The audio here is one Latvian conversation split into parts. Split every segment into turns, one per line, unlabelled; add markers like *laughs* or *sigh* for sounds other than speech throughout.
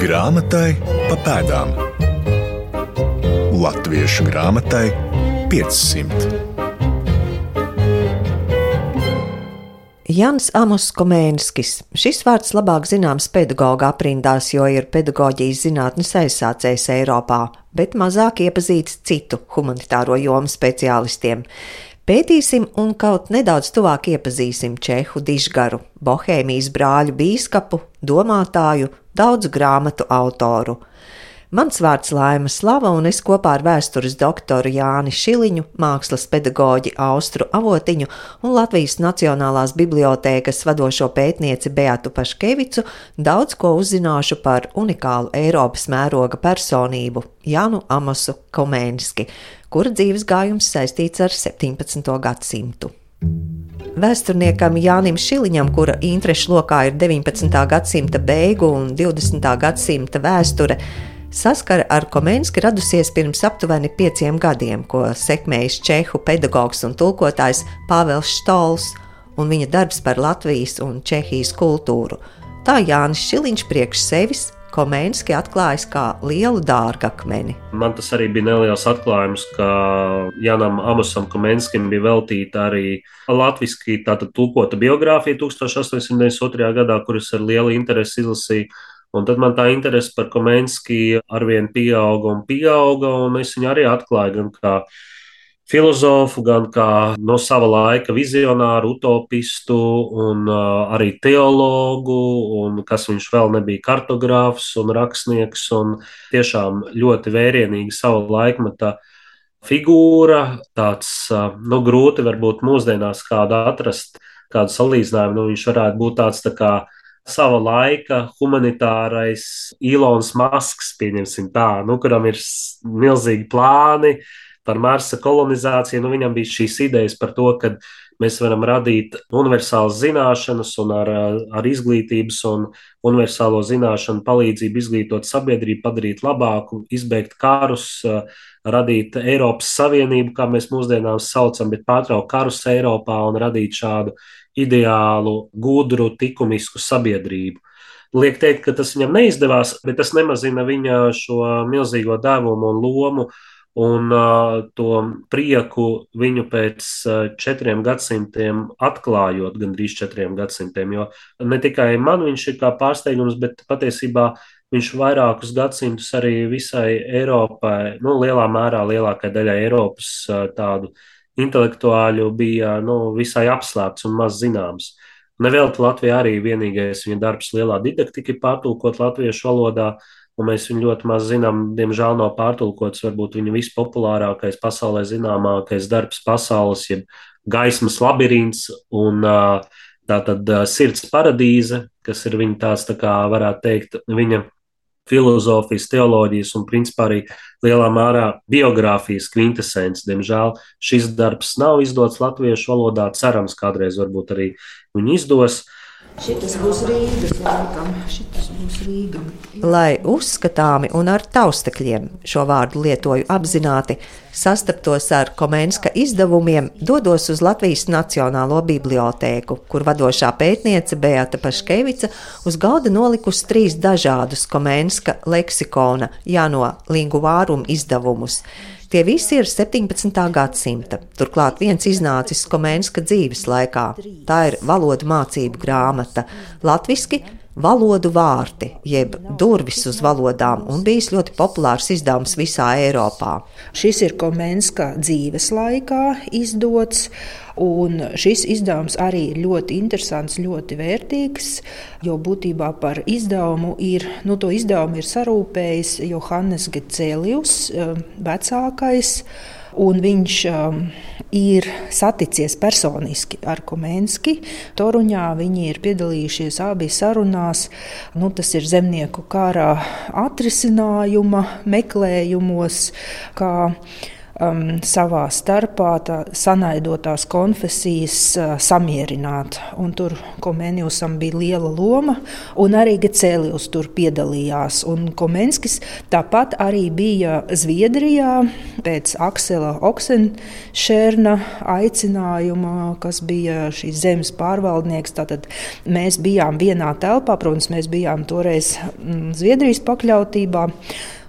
Grāmatai pa pēdām. Latviešu grāmatai 500.
Jans Amos Komēnskis. Šis vārds labāk zināms pedagoģa aprindās, jo ir pedagoģijas zinātnes aizsācējs Eiropā, bet mazāk iepazīts citu humanitāro jomu speciālistiem. Pētīsim un kaut nedaudz tuvāk iepazīsim Čehu Dižgaru, Bohēmijas brāļu bīskapu, domātāju, daudzu grāmatu autoru. Mans vārds Laima Slava, un es kopā ar vēstures doktoru Jāni Šiliņu, mākslas pedagoģi Austru Avotiņu un Latvijas Nacionālās bibliotēkas vadošo pētnieci Beatu Paškevicu daudz ko uzzināšu par unikālu Eiropas mēroga personību Jānu Amosu Komēnski, kura dzīves gājums saistīts ar 17. gadsimtu. Vēsturniekam Jānim Šiliņam, kura interešu lokā ir 19. gadsimta beigu un 20. gadsimta vēsture, Saskara ar Komenski radusies pirms aptuveni pieciem gadiem, ko sekmējis čehu pedagogs un tulkotājs Pāvils Štols un viņa darbs par Latvijas un Čehijas kultūru. Tā Jānis Šiliņš priekš sevis Komēnski atklājas kā lielu dārgakmeni.
Man tas arī bija neliels atklājums, ka Janam Amosam Komēnskim bija veltīta arī latviešu tātad tulkota biogrāfija 1892. gadā, kuras ar lielu interesi izlasīju. Un tad man tā interese par Komenski arvien pieauga un pieauga, un es viņu arī atklāju gan kā filozofu, gan kā no sava laika vizionāru, utopistu un uh, arī teologu, un kas viņš vēl nebija kartogrāfs un rakstnieks, un tiešām ļoti vērienīgi sava laikmeta figūra, tāds, uh, nu, grūti varbūt mūsdienās kādu atrast, kādu salīdzinājumu, nu, viņš varētu būt tāds tā kā sava laika humanitārais Ilons Masks, pieņemsim tā, nu, kuram ir milzīgi plāni par Marsa kolonizāciju. Nu, viņam bija šīs idejas par to, ka mēs varam radīt universālas zināšanas un ar, ar izglītības un universālo zināšanu palīdzību izglītot sabiedrību, padarīt labāku, izbeigt karus, radīt Eiropas Savienību, kā mēs mūsdienās saucam, bet pārtraukt karus Eiropā un radīt šādu ideālu, gudru, likumisku sabiedrību. Liek teikt, ka tas viņam neizdevās, bet tas nemazina viņa šo milzīgo devumu un lomu un uh, to prieku viņu pēc uh, četriem gadsimtiem atklājot, gandrīz četriem gadsimtiem. Jo ne tikai man viņš ir kā pārsteigums, bet patiesībā viņš vairākus gadsimtus arī visai Eiropai, nu, lielā mērā lielākai daļai Eiropas uh, tādu intelektuāļu bija nu, visai apslēpts un maz zināms. Nevelti Latvijā arī vienīgais viņa darbs lielā didaktika ir pārtulkot latviešu valodā, un mēs viņu ļoti maz zinām. Diemžēl nav pārtulkots varbūt viņa vispopulārākais, pasaulē zināmākais darbs pasaules, jeb gaismas labirints un tātad sirds paradīze, kas ir viņa tāds, tā kā varētu teikt, viņa filozofijas, teoloģijas un, principā, arī lielā mērā biogrāfijas kvintesence. Diemžēl šis darbs nav izdots latviešu valodā. Cerams, kādreiz varbūt arī viņu izdos.
Šis būs Rīgas laikam, šis būs Rīga. Lai uzskatāmi un ar taustekļiem šo vārdu lietoju apzināti, sastaptos ar Komenska izdevumiem, dodos uz Latvijas Nacionālo bibliotēku, kur vadošā pētniece Beata Paškevica uz galda nolikusi trīs dažādus Komenska leksikona Jāno Linguvārum izdevumus. Tie visi ir 17. gadsimta. Turklāt viens iznācis Komēnska dzīves laikā. Tā ir valodu mācību grāmata. Latviski valodu vārti, jeb durvis uz valodām, un bijis ļoti populārs izdevums visā Eiropā.
Šis ir Komenska dzīves laikā izdots. Un šis izdevums arī ir ļoti interesants, ļoti vērtīgs, jo būtībā par izdevumu ir, nu, to izdevumu ir sarūpējis Johannes Gecēlijus, eh, vecākais, un viņš um, ir saticies personiski ar Komenski. Toruņā viņi ir piedalījušies abi sarunās. Nu, tas ir zemnieku kārā atrisinājuma meklējumos, kā um, savā starpā sanaidotās konfesijas uh, samierināt. Un tur Komenijusam bija liela loma, un arī Gecēlijus tur piedalījās. Un Komenskis tāpat arī bija Zviedrijā pēc Aksela Oksenšērna aicinājuma, kas bija šīs zemes pārvaldnieks. Tātad mēs bijām vienā telpā, protams, mēs bijām toreiz mm, Zviedrijas pakļautībā.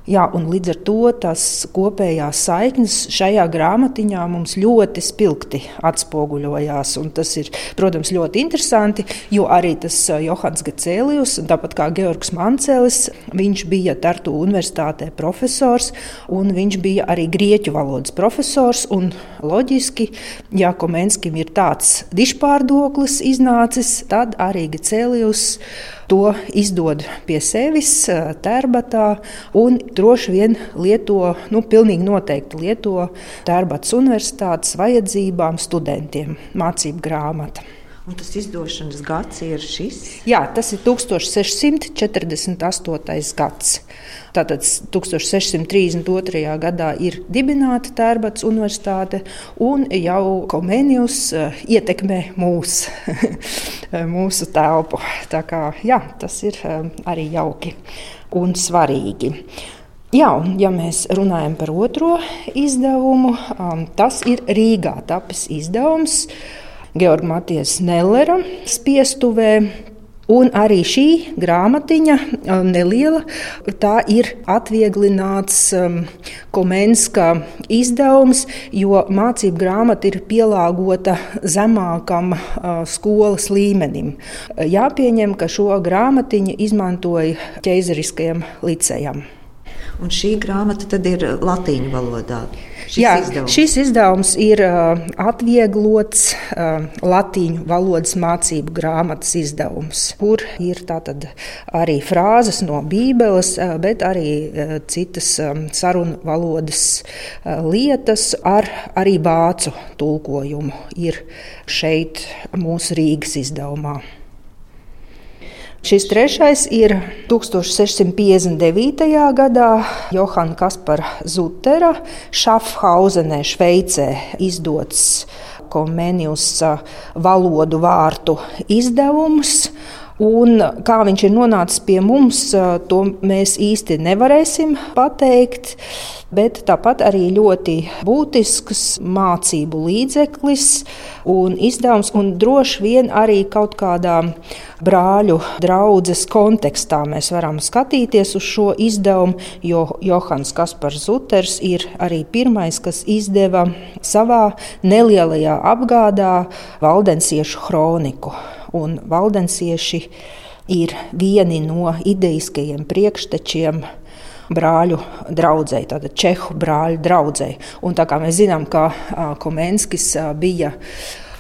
Jā, līdz ar to tās kopējās saiknes šajā grāmatiņā mums ļoti spilgti atspoguļojās. Tas ir, protams, ļoti interesanti, jo arī tas Johans Gecēlijus, tāpat kā Georgs Mancēlis, viņš bija Tartu universitātē profesors, un viņš bija arī grieķu valodas profesors. Loģiski, ja Komenskim ir tāds dišpārdoklis iznācis, tad arī Gecēlijus to izdod pie sevis, tērbatā, un droši vien lieto, nu, pilnīgi noteikti lieto tērbats universitātes vajadzībām studentiem mācību grāmatu.
Un tas izdošanas gads ir šis?
Jā, tas ir 1648. gads. Tātad 1632. gadā ir dibināta Tērbats universitāte, un jau Komenijus eh, ietekmē mūs, *laughs* mūsu telpu. Tā kā, jā, tas ir eh, arī jauki un svarīgi. Jā, ja mēs runājam par otro izdevumu, um, tas ir Rīgā tapis izdevums Georga Matijas Nellera spiestuvē. Un arī šī grāmatiņa, um, neliela, tā ir atvieglināts um, Komenska izdevums, jo mācību grāmata ir pielāgota zemākam uh, skolas līmenim. Jāpieņem, ka šo grāmatiņu izmantoja ķeizariskajam licejam.
Un šī grāmata tad ir latīņu valodā.
Šis Jā, izdevums. šis izdevums ir uh, atvieglots uh, latīņu valodas mācību grāmatas izdevums, kur ir arī frāzes no Bībeles, uh, bet arī uh, citas um, sarunu valodas uh, lietas ar arī vācu tulkojumu ir šeit mūsu Rīgas izdevumā. Šis trešais ir 1659. gadā Johana Kaspara Zutera Šafhausenē, Šveicē izdots Komenijus valodu vārtu izdevums. Un kā viņš ir nonācis pie mums, to mēs īsti nevarēsim pateikt bet tāpat arī ļoti būtisks mācību līdzeklis un izdevums, un droši vien arī kaut kādā brāļu draudzes kontekstā mēs varam skatīties uz šo izdevumu, jo Johans Kaspars Zuters ir arī pirmais, kas izdeva savā nelielajā apgādā valdensiešu kroniku. Un valdensieši ir vieni no ideiskajiem priekštečiem brāļu draugai, tātad Čehu brāļu draugai. Un tā kā mēs zinām, ka Komenskis bija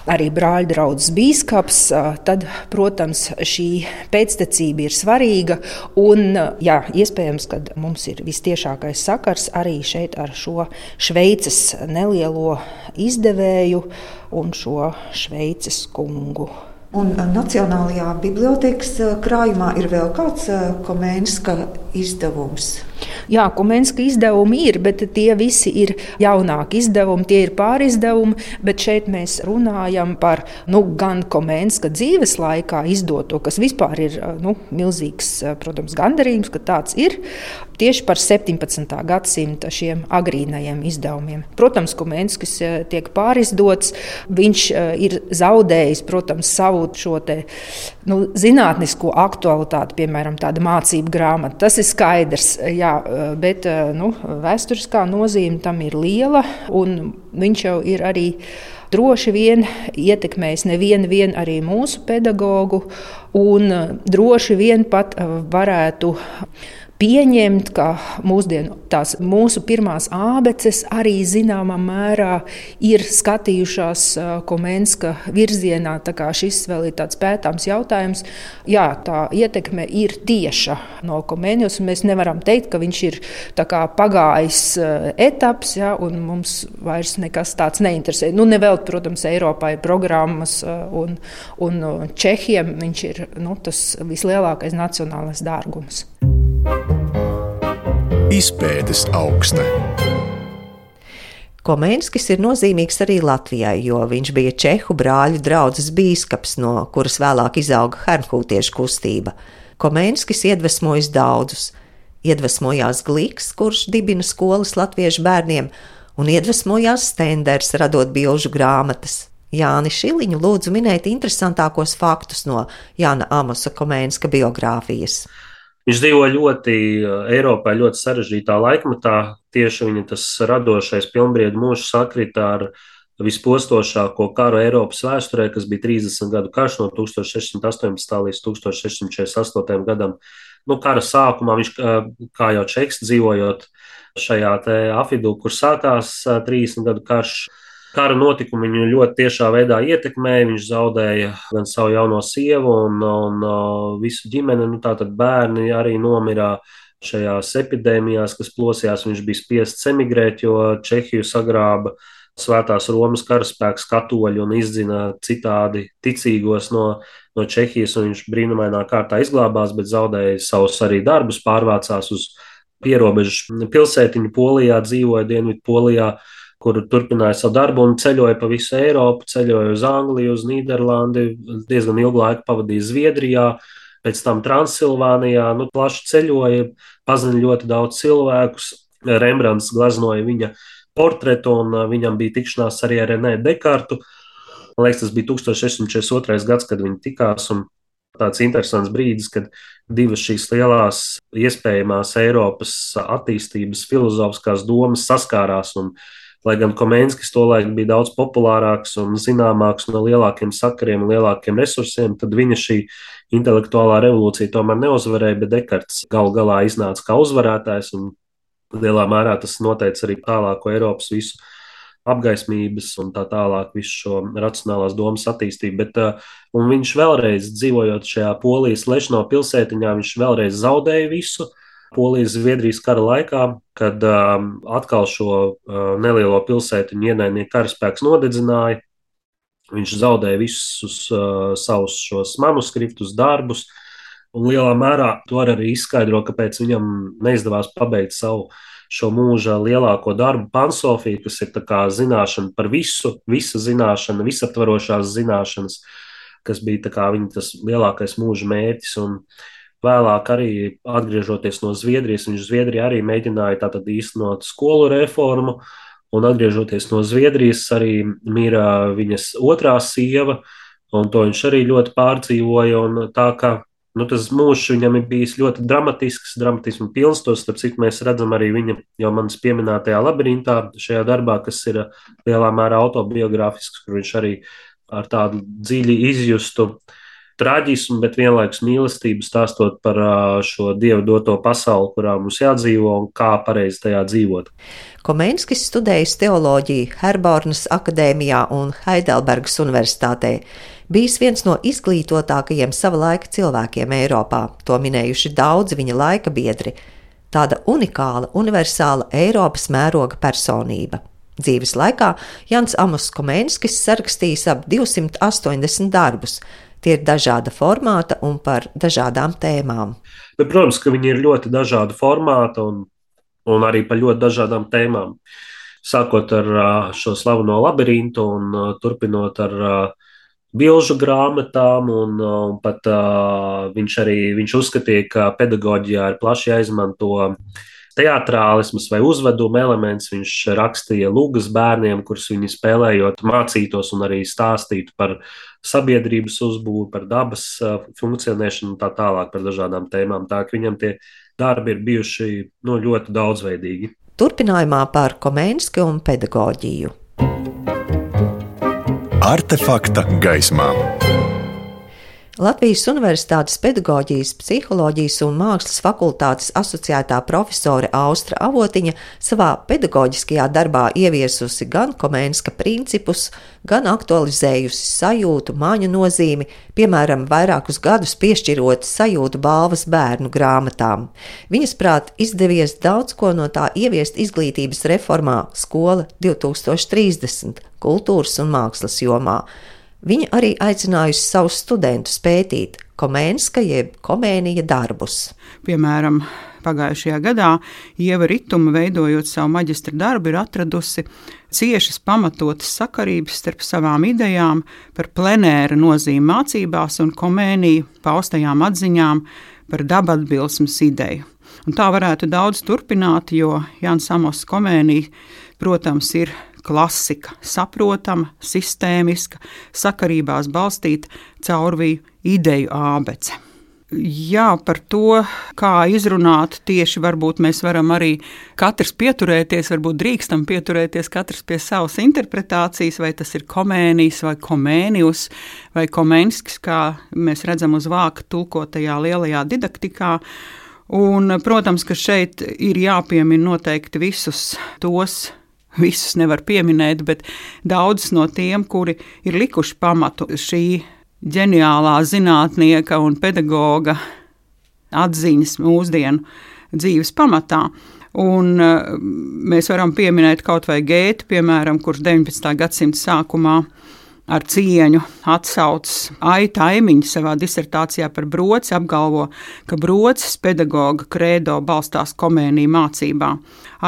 arī brāļa draugs biskups, tad, protams, šī pēctecība ir svarīga. Un, jā, iespējams, ka mums ir vistiešākais sakars arī šeit ar šo Šveices nelielo izdevēju un šo Šveices kungu.
Un Nacionālajā bibliotekas krājumā ir vēl kāds komēnska izdevums.
Jā, Kumenska izdevumi ir, bet tie visi ir jaunāki izdevumi, tie ir pārizdevumi. Bet šeit mēs runājam par nu, gan Kumenska dzīves laikā izdoto, kas vispār ir nu, milzīgs, protams, gandarījums, ka tāds ir. Tieši par 17. gadsimta šiem agrīnajiem izdevumiem. Protams, Kumenskis eh, tiek pārizdots, viņš eh, ir zaudējis, protams, savu šo te, nu, zinātnisko aktualitāti, piemēram, tāda mācību grāmata. Tas ir skaidrs. Jā, bet nu, vēsturiskā nozīme tam ir liela, un viņš jau ir arī droši vien ietekmējis nevienu arī mūsu pedagogu, un droši vien pat varētu pieņemt, ka mūsdienu, tās mūsu pirmās ābeces arī zināmā mērā ir skatījušās Komenska virzienā. Šis vēl ir tāds pētāms jautājums. Jā, tā ietekme ir tieša no Komenijas. Mēs nevaram teikt, ka viņš ir pagājis etaps, ja, un mums vairs nekas tāds neinteresē. Nu, nevēl, protams, Eiropā ir programmas, un, un Čehiem viņš ir nu, tas vislielākais nacionālais dārgums.
Izpētes augsta.
Komēnskis ir nozīmīgs arī Latvijai, jo viņš bija Čehu brāļu draugs bīskaps, no kuras vēlāk izauga Hernhūtiešu kustība. Komēnskis iedvesmojas daudzus. Iedvesmojās Gliks, kurš dibina skolas latviešu bērniem, un iedvesmojās Stenders, radot bilžu grāmatas. Jāni Šiliņu lūdzu minēt interesantākos faktus no Jāna Amosa Komēnska biogrāfijas.
Viņš dzīvo ļoti Eiropā, ļoti sarežģītā laikmetā. Tieši viņa tas radošais pilnbriedu mūžs sakrita ar vispostošāko karu Eiropas vēsturē, kas bija 30 gadu karš no 1618. līdz 1648. gadam. Nu, kara sākumā viņš, kā jau Čeks, dzīvojot šajā afidū, kur sākās 30 gadu karš, Kara notikumi viņu ļoti tiešā veidā ietekmēja. Viņš zaudēja gan savu jauno sievu, un, un uh, visu ģimeni. Nu, Tātad bērni arī nomira šajās epidēmijās, kas plosījās. Viņš bija spiests emigrēt, jo Čehiju sagrāba Svētās Romas karaspēks katoļi un izdzina citādi ticīgos no, no Čehijas. Viņš brīnumainā kārtā izglābās, bet zaudēja savus arī darbus, pārvācās uz pierobežu pilsētiņu Polijā, dzīvoja Dienvidu Polijā kur turpināja savu darbu un ceļoja pa visu Eiropu, ceļoja uz Angliju, uz Nīderlandi, diezgan ilgu laiku pavadīja Zviedrijā, pēc tam Transilvānijā, nu, plaši ceļoja, pazina ļoti daudz cilvēkus. Rembrandts gleznoja viņa portretu, un uh, viņam bija tikšanās arī ar Renē Dekartu. Man liekas, tas bija 1642. gads, kad viņi tikās. Tāds interesants brīdis, kad divas šīs lielās iespējamās Eiropas attīstības filozofiskās domas saskārās un Lai gan Komenskis tolaik bija daudz populārāks un zināmāks no lielākiem sakariem un lielākiem resursiem, tad viņa šī intelektuālā revolūcija tomēr neuzvarēja, bet Dekarts gal galā iznāca kā uzvarētājs un lielā mērā tas noteica arī tālāko Eiropas visu apgaismības un tā tālāk, visu šo racionālās domas attīstību. Bet, uh, viņš vēlreiz dzīvojot šajā polijas lešno pilsētiņā, viņš vēlreiz zaudēja visu. Polijas-Zviedrijas kara laikā, kad um, atkal šo uh, nelielo pilsētiņu ienaidnieku karaspēks nodedzināja. Viņš zaudēja visus uh, savus šos manuskriptus, darbus, un lielā mērā to arī izskaidro, kāpēc viņam neizdevās pabeigt savu šo mūža lielāko darbu, Pansofiju, kas ir zināšana par visu, visa zināšana, visaptvarošās zināšanas, kas bija viņa tas lielākais mūža mērķis. Un, uh, Vēlāk, arī atgriežoties no Zviedrijas, viņš Zviedrijā arī mēģināja tātad īstenot skolu reformu, un atgriežoties no Zviedrijas, arī mira viņas otrā sieva, un to viņš arī ļoti pārdzīvoja. Tā kā nu, tas mūžs viņam ir bijis ļoti dramatisks, dramatismu pilns, tos, starp citu, mēs redzam arī viņa jau manas pieminētajā labirintā, šajā darbā, kas ir lielā mērā autobiogrāfisks, kur viņš arī ar tādu dziļi izjustu uh, traģismu, bet vienlaikus mīlestību, stāstot par šo dievu doto pasauli, kurā mums jādzīvo un kā pareizi tajā dzīvot.
Komenskis studējis teoloģiju Herbornas akadēmijā un Heidelbergas universitātē. Bijis viens no izglītotākajiem sava laika cilvēkiem Eiropā, to minējuši daudzi viņa laika biedri. Tāda unikāla, universāla Eiropas mēroga personība. Dzīves laikā Jans Amos Komenskis sarakstījis ap 280 darbus, Tie ir dažāda formāta un par dažādām tēmām.
Bet, protams, ka viņi ir ļoti dažāda formāta un, un arī par ļoti dažādām tēmām. Sākot ar šo slaveno labirintu un turpinot ar bilžu grāmatām, un, un pat viņš arī viņš uzskatīja, ka pedagoģijā ir plaši jāizmanto teātrālisms vai uzveduma elements. Viņš rakstīja lūgas bērniem, kurus viņi spēlējot, mācītos un arī stāstītu par sabiedrības uzbūvi, par dabas funkcionēšanu un tā tālāk par dažādām tēmām. Tā ka viņam tie darbi ir bijuši nu, ļoti daudzveidīgi.
Turpinājumā par komēnski un pedagoģiju.
Artefakta gaismā.
Latvijas Universitātes pedagoģijas, psiholoģijas un mākslas fakultātes asociētā profesore Austra Avotiņa savā pedagoģiskajā darbā ieviesusi gan komēnska principus, gan aktualizējusi sajūtu, māņu nozīmi, piemēram, vairākus gadus piešķirot sajūtu balvas bērnu grāmatām. Viņas prāt izdevies daudz ko no tā ieviest izglītības reformā Skola 2030 kultūras un mākslas jomā. Viņa arī aicinājusi savus studentus pētīt komēnska jeb komēnija darbus.
Piemēram, pagājušajā gadā Ieva Rituma, veidojot savu maģistra darbu, ir atradusi ciešas pamatotas sakarības starp savām idejām par plenēra nozīmi mācībās un komēniju paustajām atziņām par dabatbilsmas ideju. Un tā varētu daudz turpināt, jo Jānis Amos komēnija, protams, ir klasika, saprotama, sistēmiska, sakarībās balstīta caurvīju ideju ābece. Jā, par to, kā izrunāt, tieši varbūt mēs varam arī katrs pieturēties, varbūt drīkstam pieturēties katrs pie savas interpretācijas, vai tas ir komēnijas, vai komēnijus, vai komēnskis, kā mēs redzam uz vāka tulkotajā lielajā didaktikā. Un, protams, ka šeit ir jāpiemina noteikti visus tos visus nevar pieminēt, bet daudzus no tiem, kuri ir likuši pamatu šī ģeniālā zinātnieka un pedagoga atziņas mūsdienu dzīves pamatā. Un, uh, mēs varam pieminēt kaut vai Gēti, piemēram, kurš 19. gadsimta sākumā ar cieņu atsaucas Aita Aimiņa savā disertācijā par broci, apgalvo, ka brocis pedagoga kredo balstās komēnija mācībā.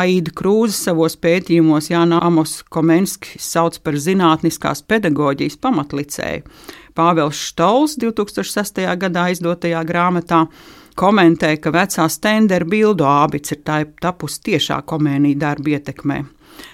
Aida Krūze savos pētījumos Jāna Amos Komenski sauc par zinātniskās pedagoģijas pamatlicēju. Pāvils Štols 2006. gadā izdotajā grāmatā komentē, ka vecā stendera bildu ābits ir tapusi tiešā komēnija darba ietekmē.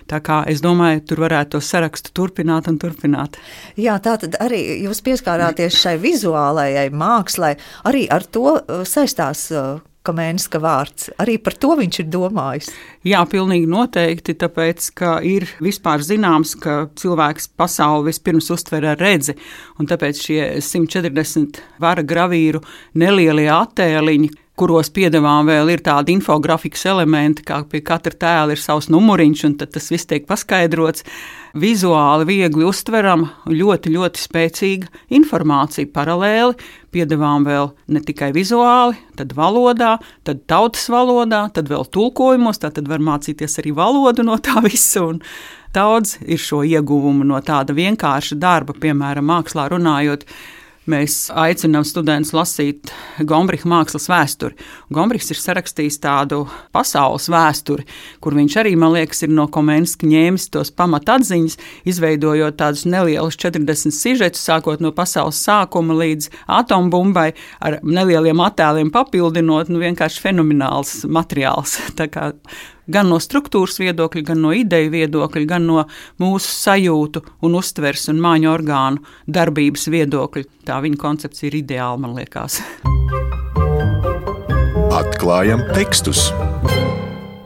Tā kā es domāju, tur varētu to sarakstu turpināt un turpināt.
Jā, tā tad arī jūs pieskārāties šai vizuālajai mākslai. Arī ar to uh, saistās uh, Kamēnska vārds. Arī par to viņš ir domājis.
Jā, pilnīgi noteikti, tāpēc, ka ir vispār zināms, ka cilvēks pasauli vispirms uztver ar redzi, un tāpēc šie 140 vara gravīru nelielie attēliņi, kuros piedevām vēl ir tādi infografikas elementi, kā pie katra tēla ir savs numuriņš, un tas viss tiek paskaidrots. Vizuāli, viegli uztverama, ļoti, ļoti spēcīga informācija. Paralēli piedevām vēl ne tikai vizuāli, tad valodā, tad tautas valodā, tad vēl tulkojumos, tad var mācīties arī valodu no tā visa. Daudz ir šo ieguvumu no tāda vienkārša darba, piemēram, mākslā runājot mēs aicinām studentus lasīt Gombriha mākslas vēsturi. Gombrihs ir sarakstījis tādu pasaules vēsturi, kur viņš arī, man liekas, ir no Komenska ņēmis tos pamatatziņas, izveidojot tādus nelielus 40 sižetus, sākot no pasaules sākuma līdz atombumbai, ar nelieliem attēliem papildinot, nu vienkārši fenomenāls materiāls. *laughs* gan no struktūras viedokļa, gan no ideju viedokļa, gan no mūsu sajūtu un uztveres un māņu orgānu darbības viedokļa. Tā viņa koncepcija ir ideāla, man liekas.
Atklājam tekstus!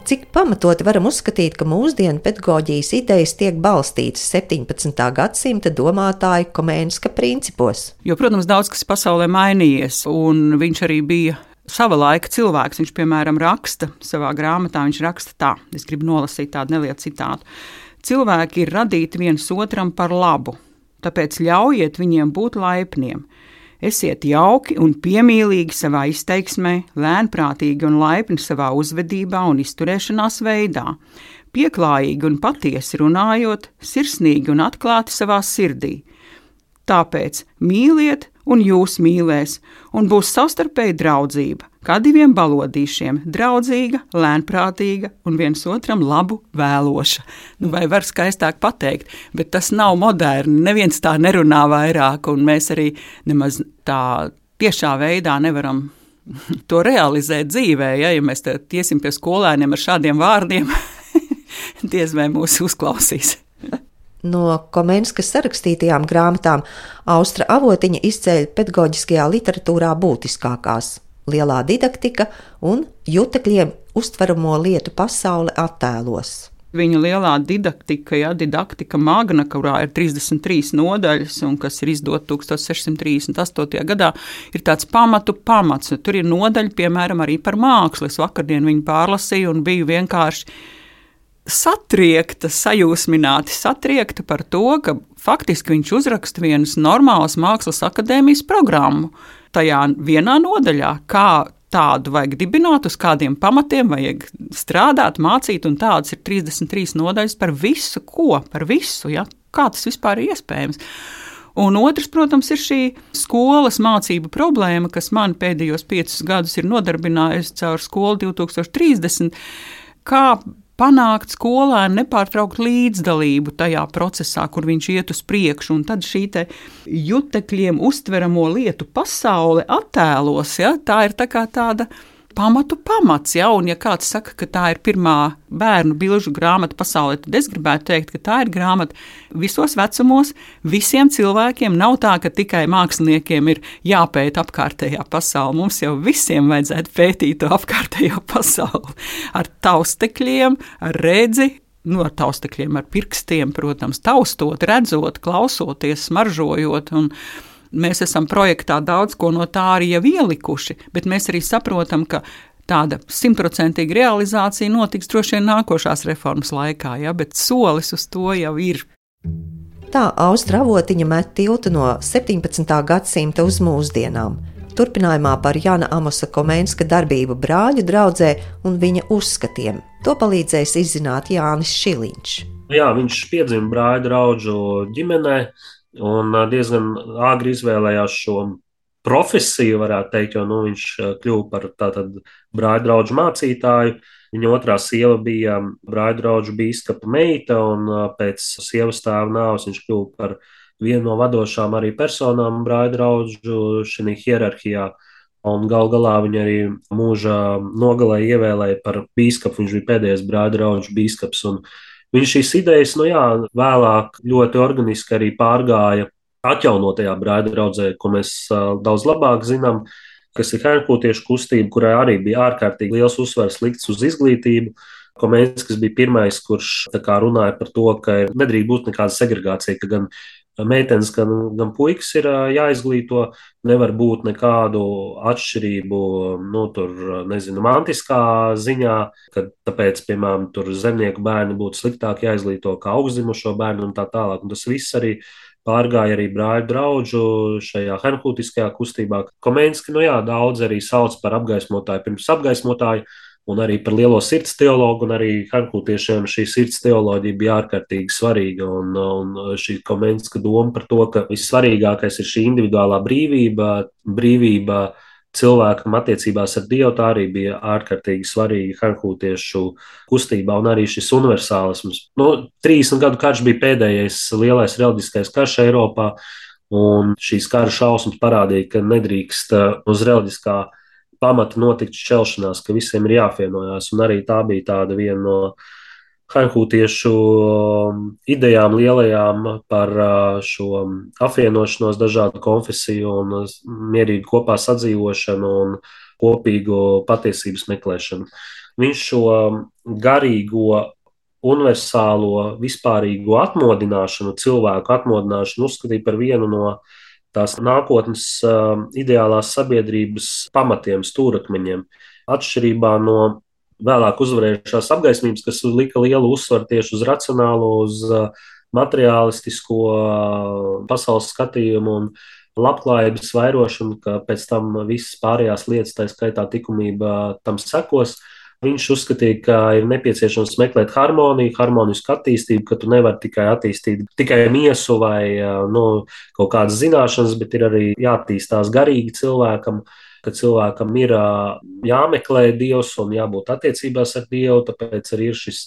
Cik pamatoti varam uzskatīt, ka mūsdienu pedagoģijas idejas tiek balstītas 17. gadsimta domātāju komēniska principos?
Jo, protams, daudz kas pasaulē mainījies, un viņš arī bija sava laika cilvēks. Viņš, piemēram, raksta savā grāmatā, viņš raksta tā, es gribu nolasīt tādu nelielu citātu. Cilvēki ir radīti viens otram par labu, tāpēc ļaujiet viņiem būt laipniem. Esiet jauki un piemīlīgi savā izteiksmē, lēnprātīgi un laipni savā uzvedībā un izturēšanās veidā, pieklājīgi un patiesi runājot, sirsnīgi un atklāti savā sirdī. Tāpēc mīliet, un jūs mīlēs, un būs savstarpēja draudzība, kā diviem balodīšiem - draudzīga, lēnprātīga un viens otram labu vēloša. Nu, vai var skaistāk pateikt, bet tas nav moderni. Neviens tā nerunā vairāk, un mēs arī nemaz tā tiešā veidā nevaram. *laughs* To realizēt dzīvē, ja, ja mēs iesim pie skolēniem ar šādiem vārdiem, *laughs* diez vai mūs uzklausīs. *laughs*
No Komenskas sarakstītajām grāmatām Austra avotiņa izceļ pedagoģiskajā literatūrā būtiskākās - lielā didaktika un jutekļiem uztveramo lietu pasaule attēlos.
Viņa lielā didaktika, ja didaktika magna, kurā ir 33 nodaļas, un kas ir izdota 1638. gadā, ir tāds pamatu pamats. Tur ir nodaļa, piemēram, arī par mākslu. Es vakardien viņu pārlasīju un biju vienkārši satriekta, sajūsmināti satriekta par to, ka faktiski viņš uzraksta vienas normālas mākslas akadēmijas programmu. Tajā vienā nodaļā, kā tādu vajag dibināt, uz kādiem pamatiem vajag strādāt, mācīt, un tādas ir 33 nodaļas par visu, ko, par visu, ja? kā tas vispār ir iespējams. Un otrs, protams, ir šī skolas mācību problēma, kas man pēdējos piecus gadus ir nodarbinājusi caur skolu 2030 kā panākt skolēnu nepārtrauktu līdzdalību tajā procesā, kur viņš iet uz priekšu. Un tad šī jutekļiem uztveramo lietu pasaule attēlos. Ja? Tā ir tā kā tāda pamatu pamats. Ja? Un, ja kāds saka, ka tā ir pirmā bērnu bilžu grāmata pasaulē, tad es gribētu teikt, ka tā ir grāmata visos vecumos, visiem cilvēkiem. Nav tā, ka tikai māksliniekiem ir jāpēta apkārtējā pasaule. Mums jau visiem vajadzētu pētīt to apkārtējo *laughs* pasauli ar taustekļiem, ar redzi, nu, ar taustekļiem, ar pirkstiem, protams, taustot, redzot, klausoties, smaržojot. Un, Mēs esam projektā daudz ko no tā arī jau ielikuši, bet mēs arī saprotam, ka tāda simtprocentīga realizācija notiks droši vien nākošās reformas laikā, ja, bet solis uz to jau ir.
Tā Austra avotiņa met tiltu no 17. gadsimta uz mūsdienām. Turpinājumā par Jana Amosa Komenska darbību brāļu draudzē un viņa uzskatiem. To palīdzēs izzināt Jānis Šiliņš.
Jā, viņš piedzima brāļu draugu ģimenē, un diezgan āgri izvēlējās šo profesiju, varētu teikt, jo nu, viņš kļuva par tādu brāļu draugu mācītāju. Viņa otrā sieva bija brāļu draugu biskupa meita, un pēc sievas tēva nāves viņš kļuva par vienu no vadošām arī personām brāļu draugu šajā hierarhijā. Un gal galā viņa arī mūžā nogalē ievēlēja par biskupu. Viņš bija pēdējais brāļu draugu biskups. Un Viņš šīs idejas, nu jā, vēlāk ļoti organiski arī pārgāja atjaunotajā brāļa draudzē, ko mēs daudz labāk zinām, kas ir Hērkūtiešu kustība, kurai arī bija ārkārtīgi liels uzsvers likts uz izglītību. Komēns, bija pirmais, kurš kā, runāja par to, ka nedrīkst būt nekāda segregācija, ka gan meitenes, gan, gan puikas ir jāizglīto. Nevar būt nekādu atšķirību, nu, tur, nezinu, mantiskā ziņā, ka tāpēc, piemēram, tur zemnieku bērni būtu sliktāk jāizglīto kā augstzimušo bērnu un tā tālāk. Un tas viss arī pārgāja arī brāļu draugu šajā herhūtiskajā kustībā. Komenski, nu jā, daudz arī sauc par apgaismotāju pirms apgaismotāju un arī par lielo sirds teologu, un arī hankūtiešiem šī sirds teoloģija bija ārkārtīgi svarīga. Un, un šī komenska doma par to, ka vissvarīgākais ir šī individuālā brīvība, brīvība cilvēkam attiecībās ar Dievu, tā arī bija ārkārtīgi svarīga hankūtiešu kustībā, un arī šis universālisms. Nu, 30 gadu karš bija pēdējais lielais reliģiskais karš Eiropā, un šīs kara šausmas parādīja, ka nedrīkst uz reliģiskā pamata notikt šķelšanās, ka visiem ir jāapvienojās. Un arī tā bija tāda viena no hankūtiešu um, idejām lielajām par uh, šo apvienošanos, dažādu konfesiju un uh, mierīgu kopā sadzīvošanu un kopīgu patiesības meklēšanu. Viņš šo um, garīgo universālo, vispārīgo atmodināšanu, cilvēku atmodināšanu uzskatīja par vienu no tās nākotnes uh, ideālās sabiedrības pamatiem, stūrakmeņiem. Atšķirībā no vēlāk uzvarējušās apgaismības, kas lika lielu uzsvaru tieši uz racionālo, uz uh, materiālistisko uh, pasaules skatījumu un labklājības vairošanu, ka pēc tam visas pārējās lietas, tā skaitā likumība, tam sekos. Uh, Viņš uzskatīja, ka ir nepieciešams meklēt harmoniju, harmonisku attīstību, ka tu nevari tikai attīstīt tikai miesu vai nu, kaut kādas zināšanas, bet ir arī jāattīstās garīgi cilvēkam, ka cilvēkam ir jāmeklē Dievs un jābūt attiecībās ar Dievu. Tāpēc arī ir šis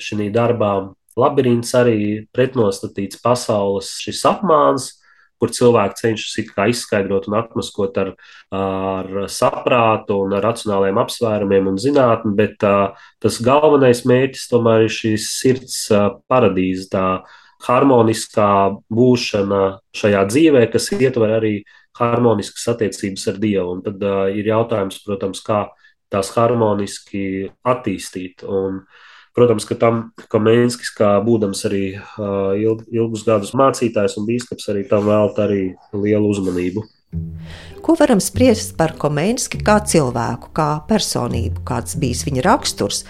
šī darbā labirints arī pretnostatīts pasaules šis apmāns kur cilvēki cenšas izskaidrot un atmaskot ar, ar saprātu un ar racionāliem apsvērumiem un zinātni, bet tas galvenais mērķis tomēr ir šīs sirds paradīze, tā harmoniskā būšana šajā dzīvē, kas ietver arī harmoniskas attiecības ar Dievu. Un tad uh, ir jautājums, protams, kā tās harmoniski attīstīt. Un, uh, Protams, ka tam Kamēnskis, kā būdams arī ilg, ilgus gadus mācītājs un bīskaps, arī tam velta arī lielu uzmanību.
Ko varam spriest par Komēnski kā cilvēku, kā personību, kāds bijis viņa raksturs,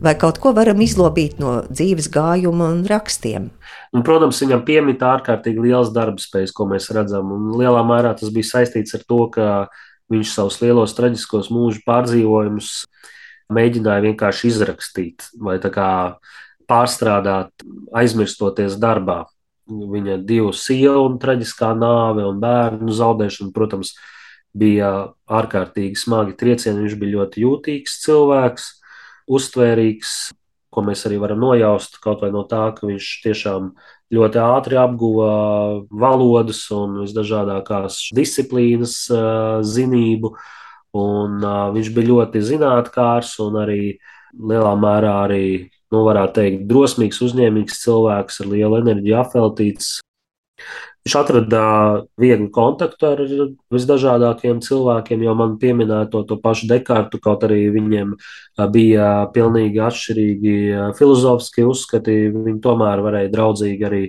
vai kaut ko varam izlobīt no dzīves gājuma un rakstiem?
Un, protams, viņam piemīta ārkārtīgi liels darbspējas, ko mēs redzam. Un lielā mērā tas bija saistīts ar to, ka viņš savus lielos traģiskos mūža pārdzīvojumus mēģināja vienkārši izrakstīt vai pārstrādāt, aizmirstoties darbā. Viņa divu sievu traģiskā nāve un bērnu zaudēšana, protams, bija ārkārtīgi smagi triecieni. Viņš bija ļoti jūtīgs cilvēks, uztvērīgs. ko mēs arī varam nojaust kaut vai no tā, ka viņš tiešām ļoti ātri apguva valodas un visdažādākās disciplīnas zinību. Un, uh, viņš bija ļoti zinātnākārs un arī lielā mērā arī, nu, varētu teikt, drosmīgs, uzņēmīgs cilvēks ar lielu enerģiju apveltīts. Viņš atrada vieglu kontaktu ar visdažādākajiem cilvēkiem, jau man pieminēja to, pašu Dekārtu, kaut arī viņiem bija pilnīgi atšķirīgi filozofiskie uzskati. Viņi tomēr varēja draudzīgi arī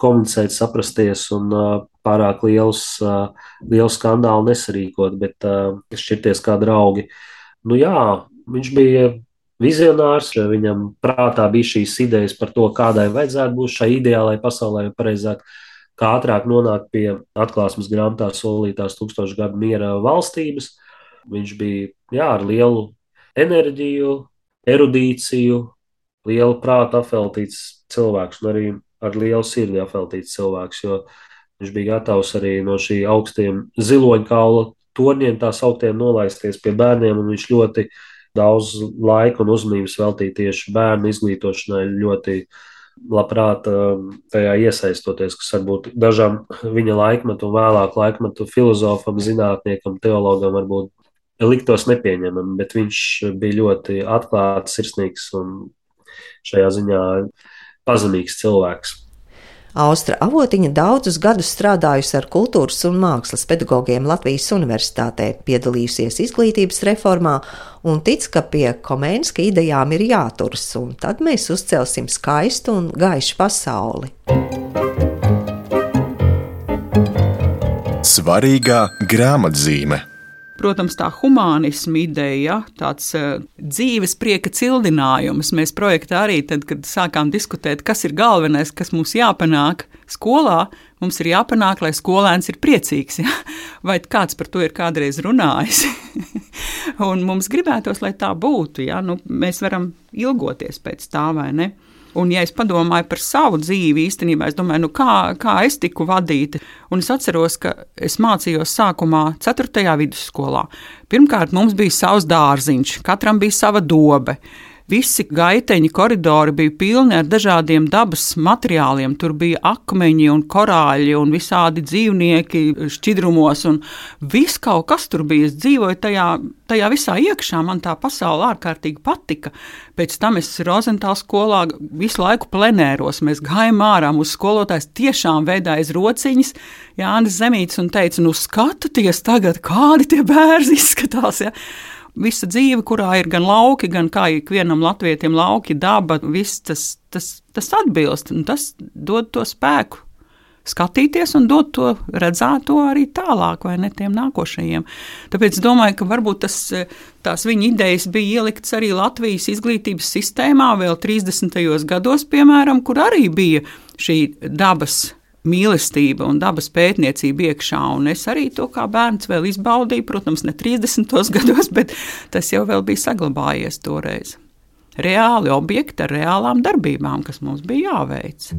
komunicēt, saprasties un pārāk liels, liels skandālu nesarīkot, bet šķirties kā draugi. Nu jā, viņš bija vizionārs, viņam prātā bija šīs idejas par to, kādai vajadzētu būt šai ideālai pasaulē, pareizāk kā ātrāk nonākt pie atklāsmes grāmatā solītās tūkstošu gadu miera valstības. Viņš bija jā, ar lielu enerģiju, erudīciju, lielu prātu apveltīts cilvēks un arī ar lielu sirdi apveltīts cilvēks, jo viņš bija gatavs arī no šī augstiem ziloņkaula torņiem tā sauktiem nolaisties pie bērniem, un viņš ļoti daudz laika un uzmanības veltīja tieši bērnu izglītošanai, ļoti labprāt um, tajā iesaistoties, kas varbūt dažam viņa laikmetu un vēlāk laikmetu filozofam, zinātniekam, teologam varbūt liktos nepieņemami, bet viņš bija ļoti atklāts, sirsnīgs un šajā ziņā pazemīgs cilvēks.
Austra avotiņa daudzus gadus strādājusi ar kultūras un mākslas pedagogiem Latvijas Universitātē, piedalījusies izglītības reformā un tic, ka pie komēnska idejām ir jāturas, un tad mēs uzcelsim skaistu un gaišu pasauli.
Svarīgā grāmatzīme
protams, tā humanisma ideja, tāds uh, dzīves prieka cildinājums. Mēs projektā arī, tad, kad sākām diskutēt, kas ir galvenais, kas mums jāpanāk skolā, mums ir jāpanāk, lai skolēns ir priecīgs. Ja? *laughs* Vai kāds par to ir kādreiz runājis? *laughs* Un mums gribētos, lai tā būtu. Ja? Nu, mēs varam ilgoties pēc tā vai ne. Un, ja es padomāju par savu dzīvi, īstenībā es domāju, nu kā, kā es tiku vadīta. Un es atceros, ka es mācījos sākumā 4. vidusskolā. Pirmkārt, mums bija savs dārziņš, katram bija sava dobe. Visi gaiteņi koridori bija pilni ar dažādiem dabas materiāliem. Tur bija akmeņi un korāļi un visādi dzīvnieki šķidrumos, viss kaut kas tur bija. Es dzīvoju tajā, tajā visā iekšā, man tā pasaule ārkārtīgi patika. Pēc tam es Rozentāla skolā visu laiku plenēros. Mēs gājām ārā, mūsu skolotājs tiešām veidājas rociņas, Jānis Zemīts, un teica, nu skatieties tagad, kādi tie bērni izskatās. Ja? Visa dzīve, kurā ir gan lauki, gan kā ikvienam latvietim lauki, daba, viss tas, tas, tas atbilst un tas dod to spēku. Skatīties un dot to redzēto arī tālāk, vai ne tiem nākošajiem. Tāpēc es domāju, ka varbūt tas, tās viņa idejas bija ieliktas arī Latvijas izglītības sistēmā vēl 30. gados, piemēram, kur arī bija šī dabas mīlestība un dabas pētniecība iekšā. Un es arī to kā bērns vēl izbaudīju, protams, ne 30. *laughs* gados, bet tas jau bija saglabājies toreiz. Reāli objekti ar reālām darbībām, kas mums bija jāveic.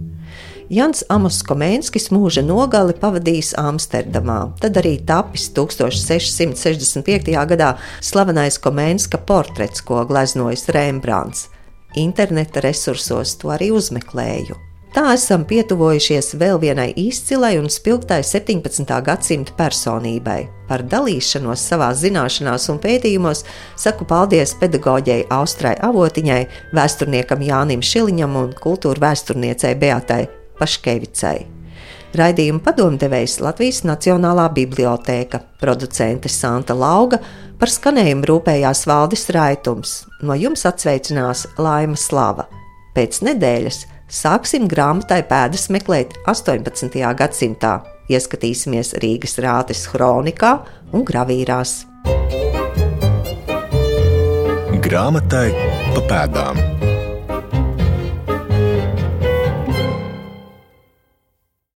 Jans Amos Komēnskis mūža nogali pavadījis Amsterdamā, tad arī tapis 1665. gadā slavenais Komēnska portrets, ko gleznojis Rembrandts. Interneta resursos to arī uzmeklēju. Tā esam pietuvojušies vēl vienai izcilai un spilgtai 17. gadsimta personībai. Par dalīšanos savā zināšanās un pētījumos saku paldies pedagoģei Austrai Avotiņai, vēsturniekam Jānim Šiliņam un kultūra vēsturniecei Beatai Paškevicai. Raidījuma padomdevējs Latvijas Nacionālā bibliotēka, producente Santa Lauga, par skanējumu rūpējās Valdis Raitums. No jums atsveicinās Laima Slava. Pēc nedēļas Sāksim grāmatai pēdas meklēt 18. gadsimtā, ieskatīsimies Rīgas rātes kronikā un gravīrās.
Grāmatai pa pēdām.